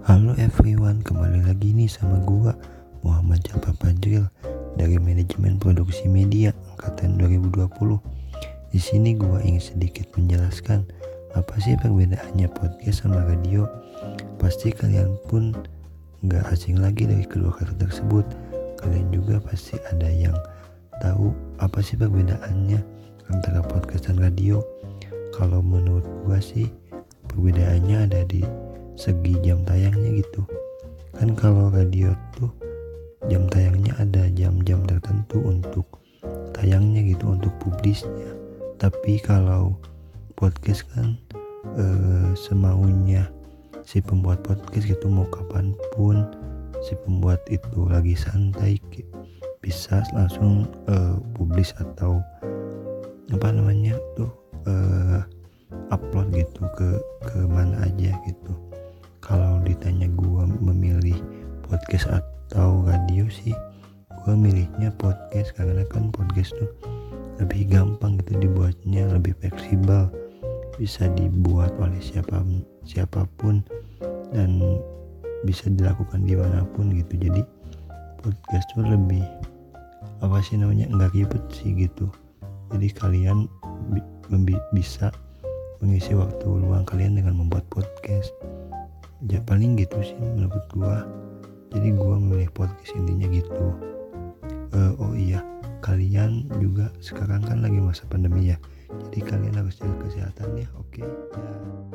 Halo everyone, kembali lagi nih sama gua Muhammad Jafar Fadril dari manajemen produksi media angkatan 2020. Di sini gua ingin sedikit menjelaskan apa sih perbedaannya podcast sama radio. Pasti kalian pun nggak asing lagi dari kedua kata tersebut. Kalian juga pasti ada yang tahu apa sih perbedaannya antara podcast dan radio. Kalau menurut gua sih perbedaannya ada di segi jam tayangnya gitu. Kan kalau radio tuh jam tayangnya ada jam-jam tertentu untuk tayangnya gitu untuk publisnya. Tapi kalau podcast kan eh, semaunya si pembuat podcast gitu mau kapan pun si pembuat itu lagi santai bisa langsung eh, publis atau apa namanya tuh eh, upload gitu ke ke mana aja gitu kalau ditanya gue memilih podcast atau radio sih gue milihnya podcast karena kan podcast tuh lebih gampang gitu dibuatnya lebih fleksibel bisa dibuat oleh siapa siapa pun dan bisa dilakukan di mana pun gitu. Jadi podcast tuh lebih apa sih namanya nggak ribet sih gitu. Jadi kalian bi bisa mengisi waktu luang kalian dengan membuat podcast ya paling gitu sih menurut gua. Jadi gua memilih podcast intinya gitu. Uh, oh iya kalian juga sekarang kan lagi masa pandemi ya. Jadi kalian harus jaga kesehatan ya oke? Okay? ya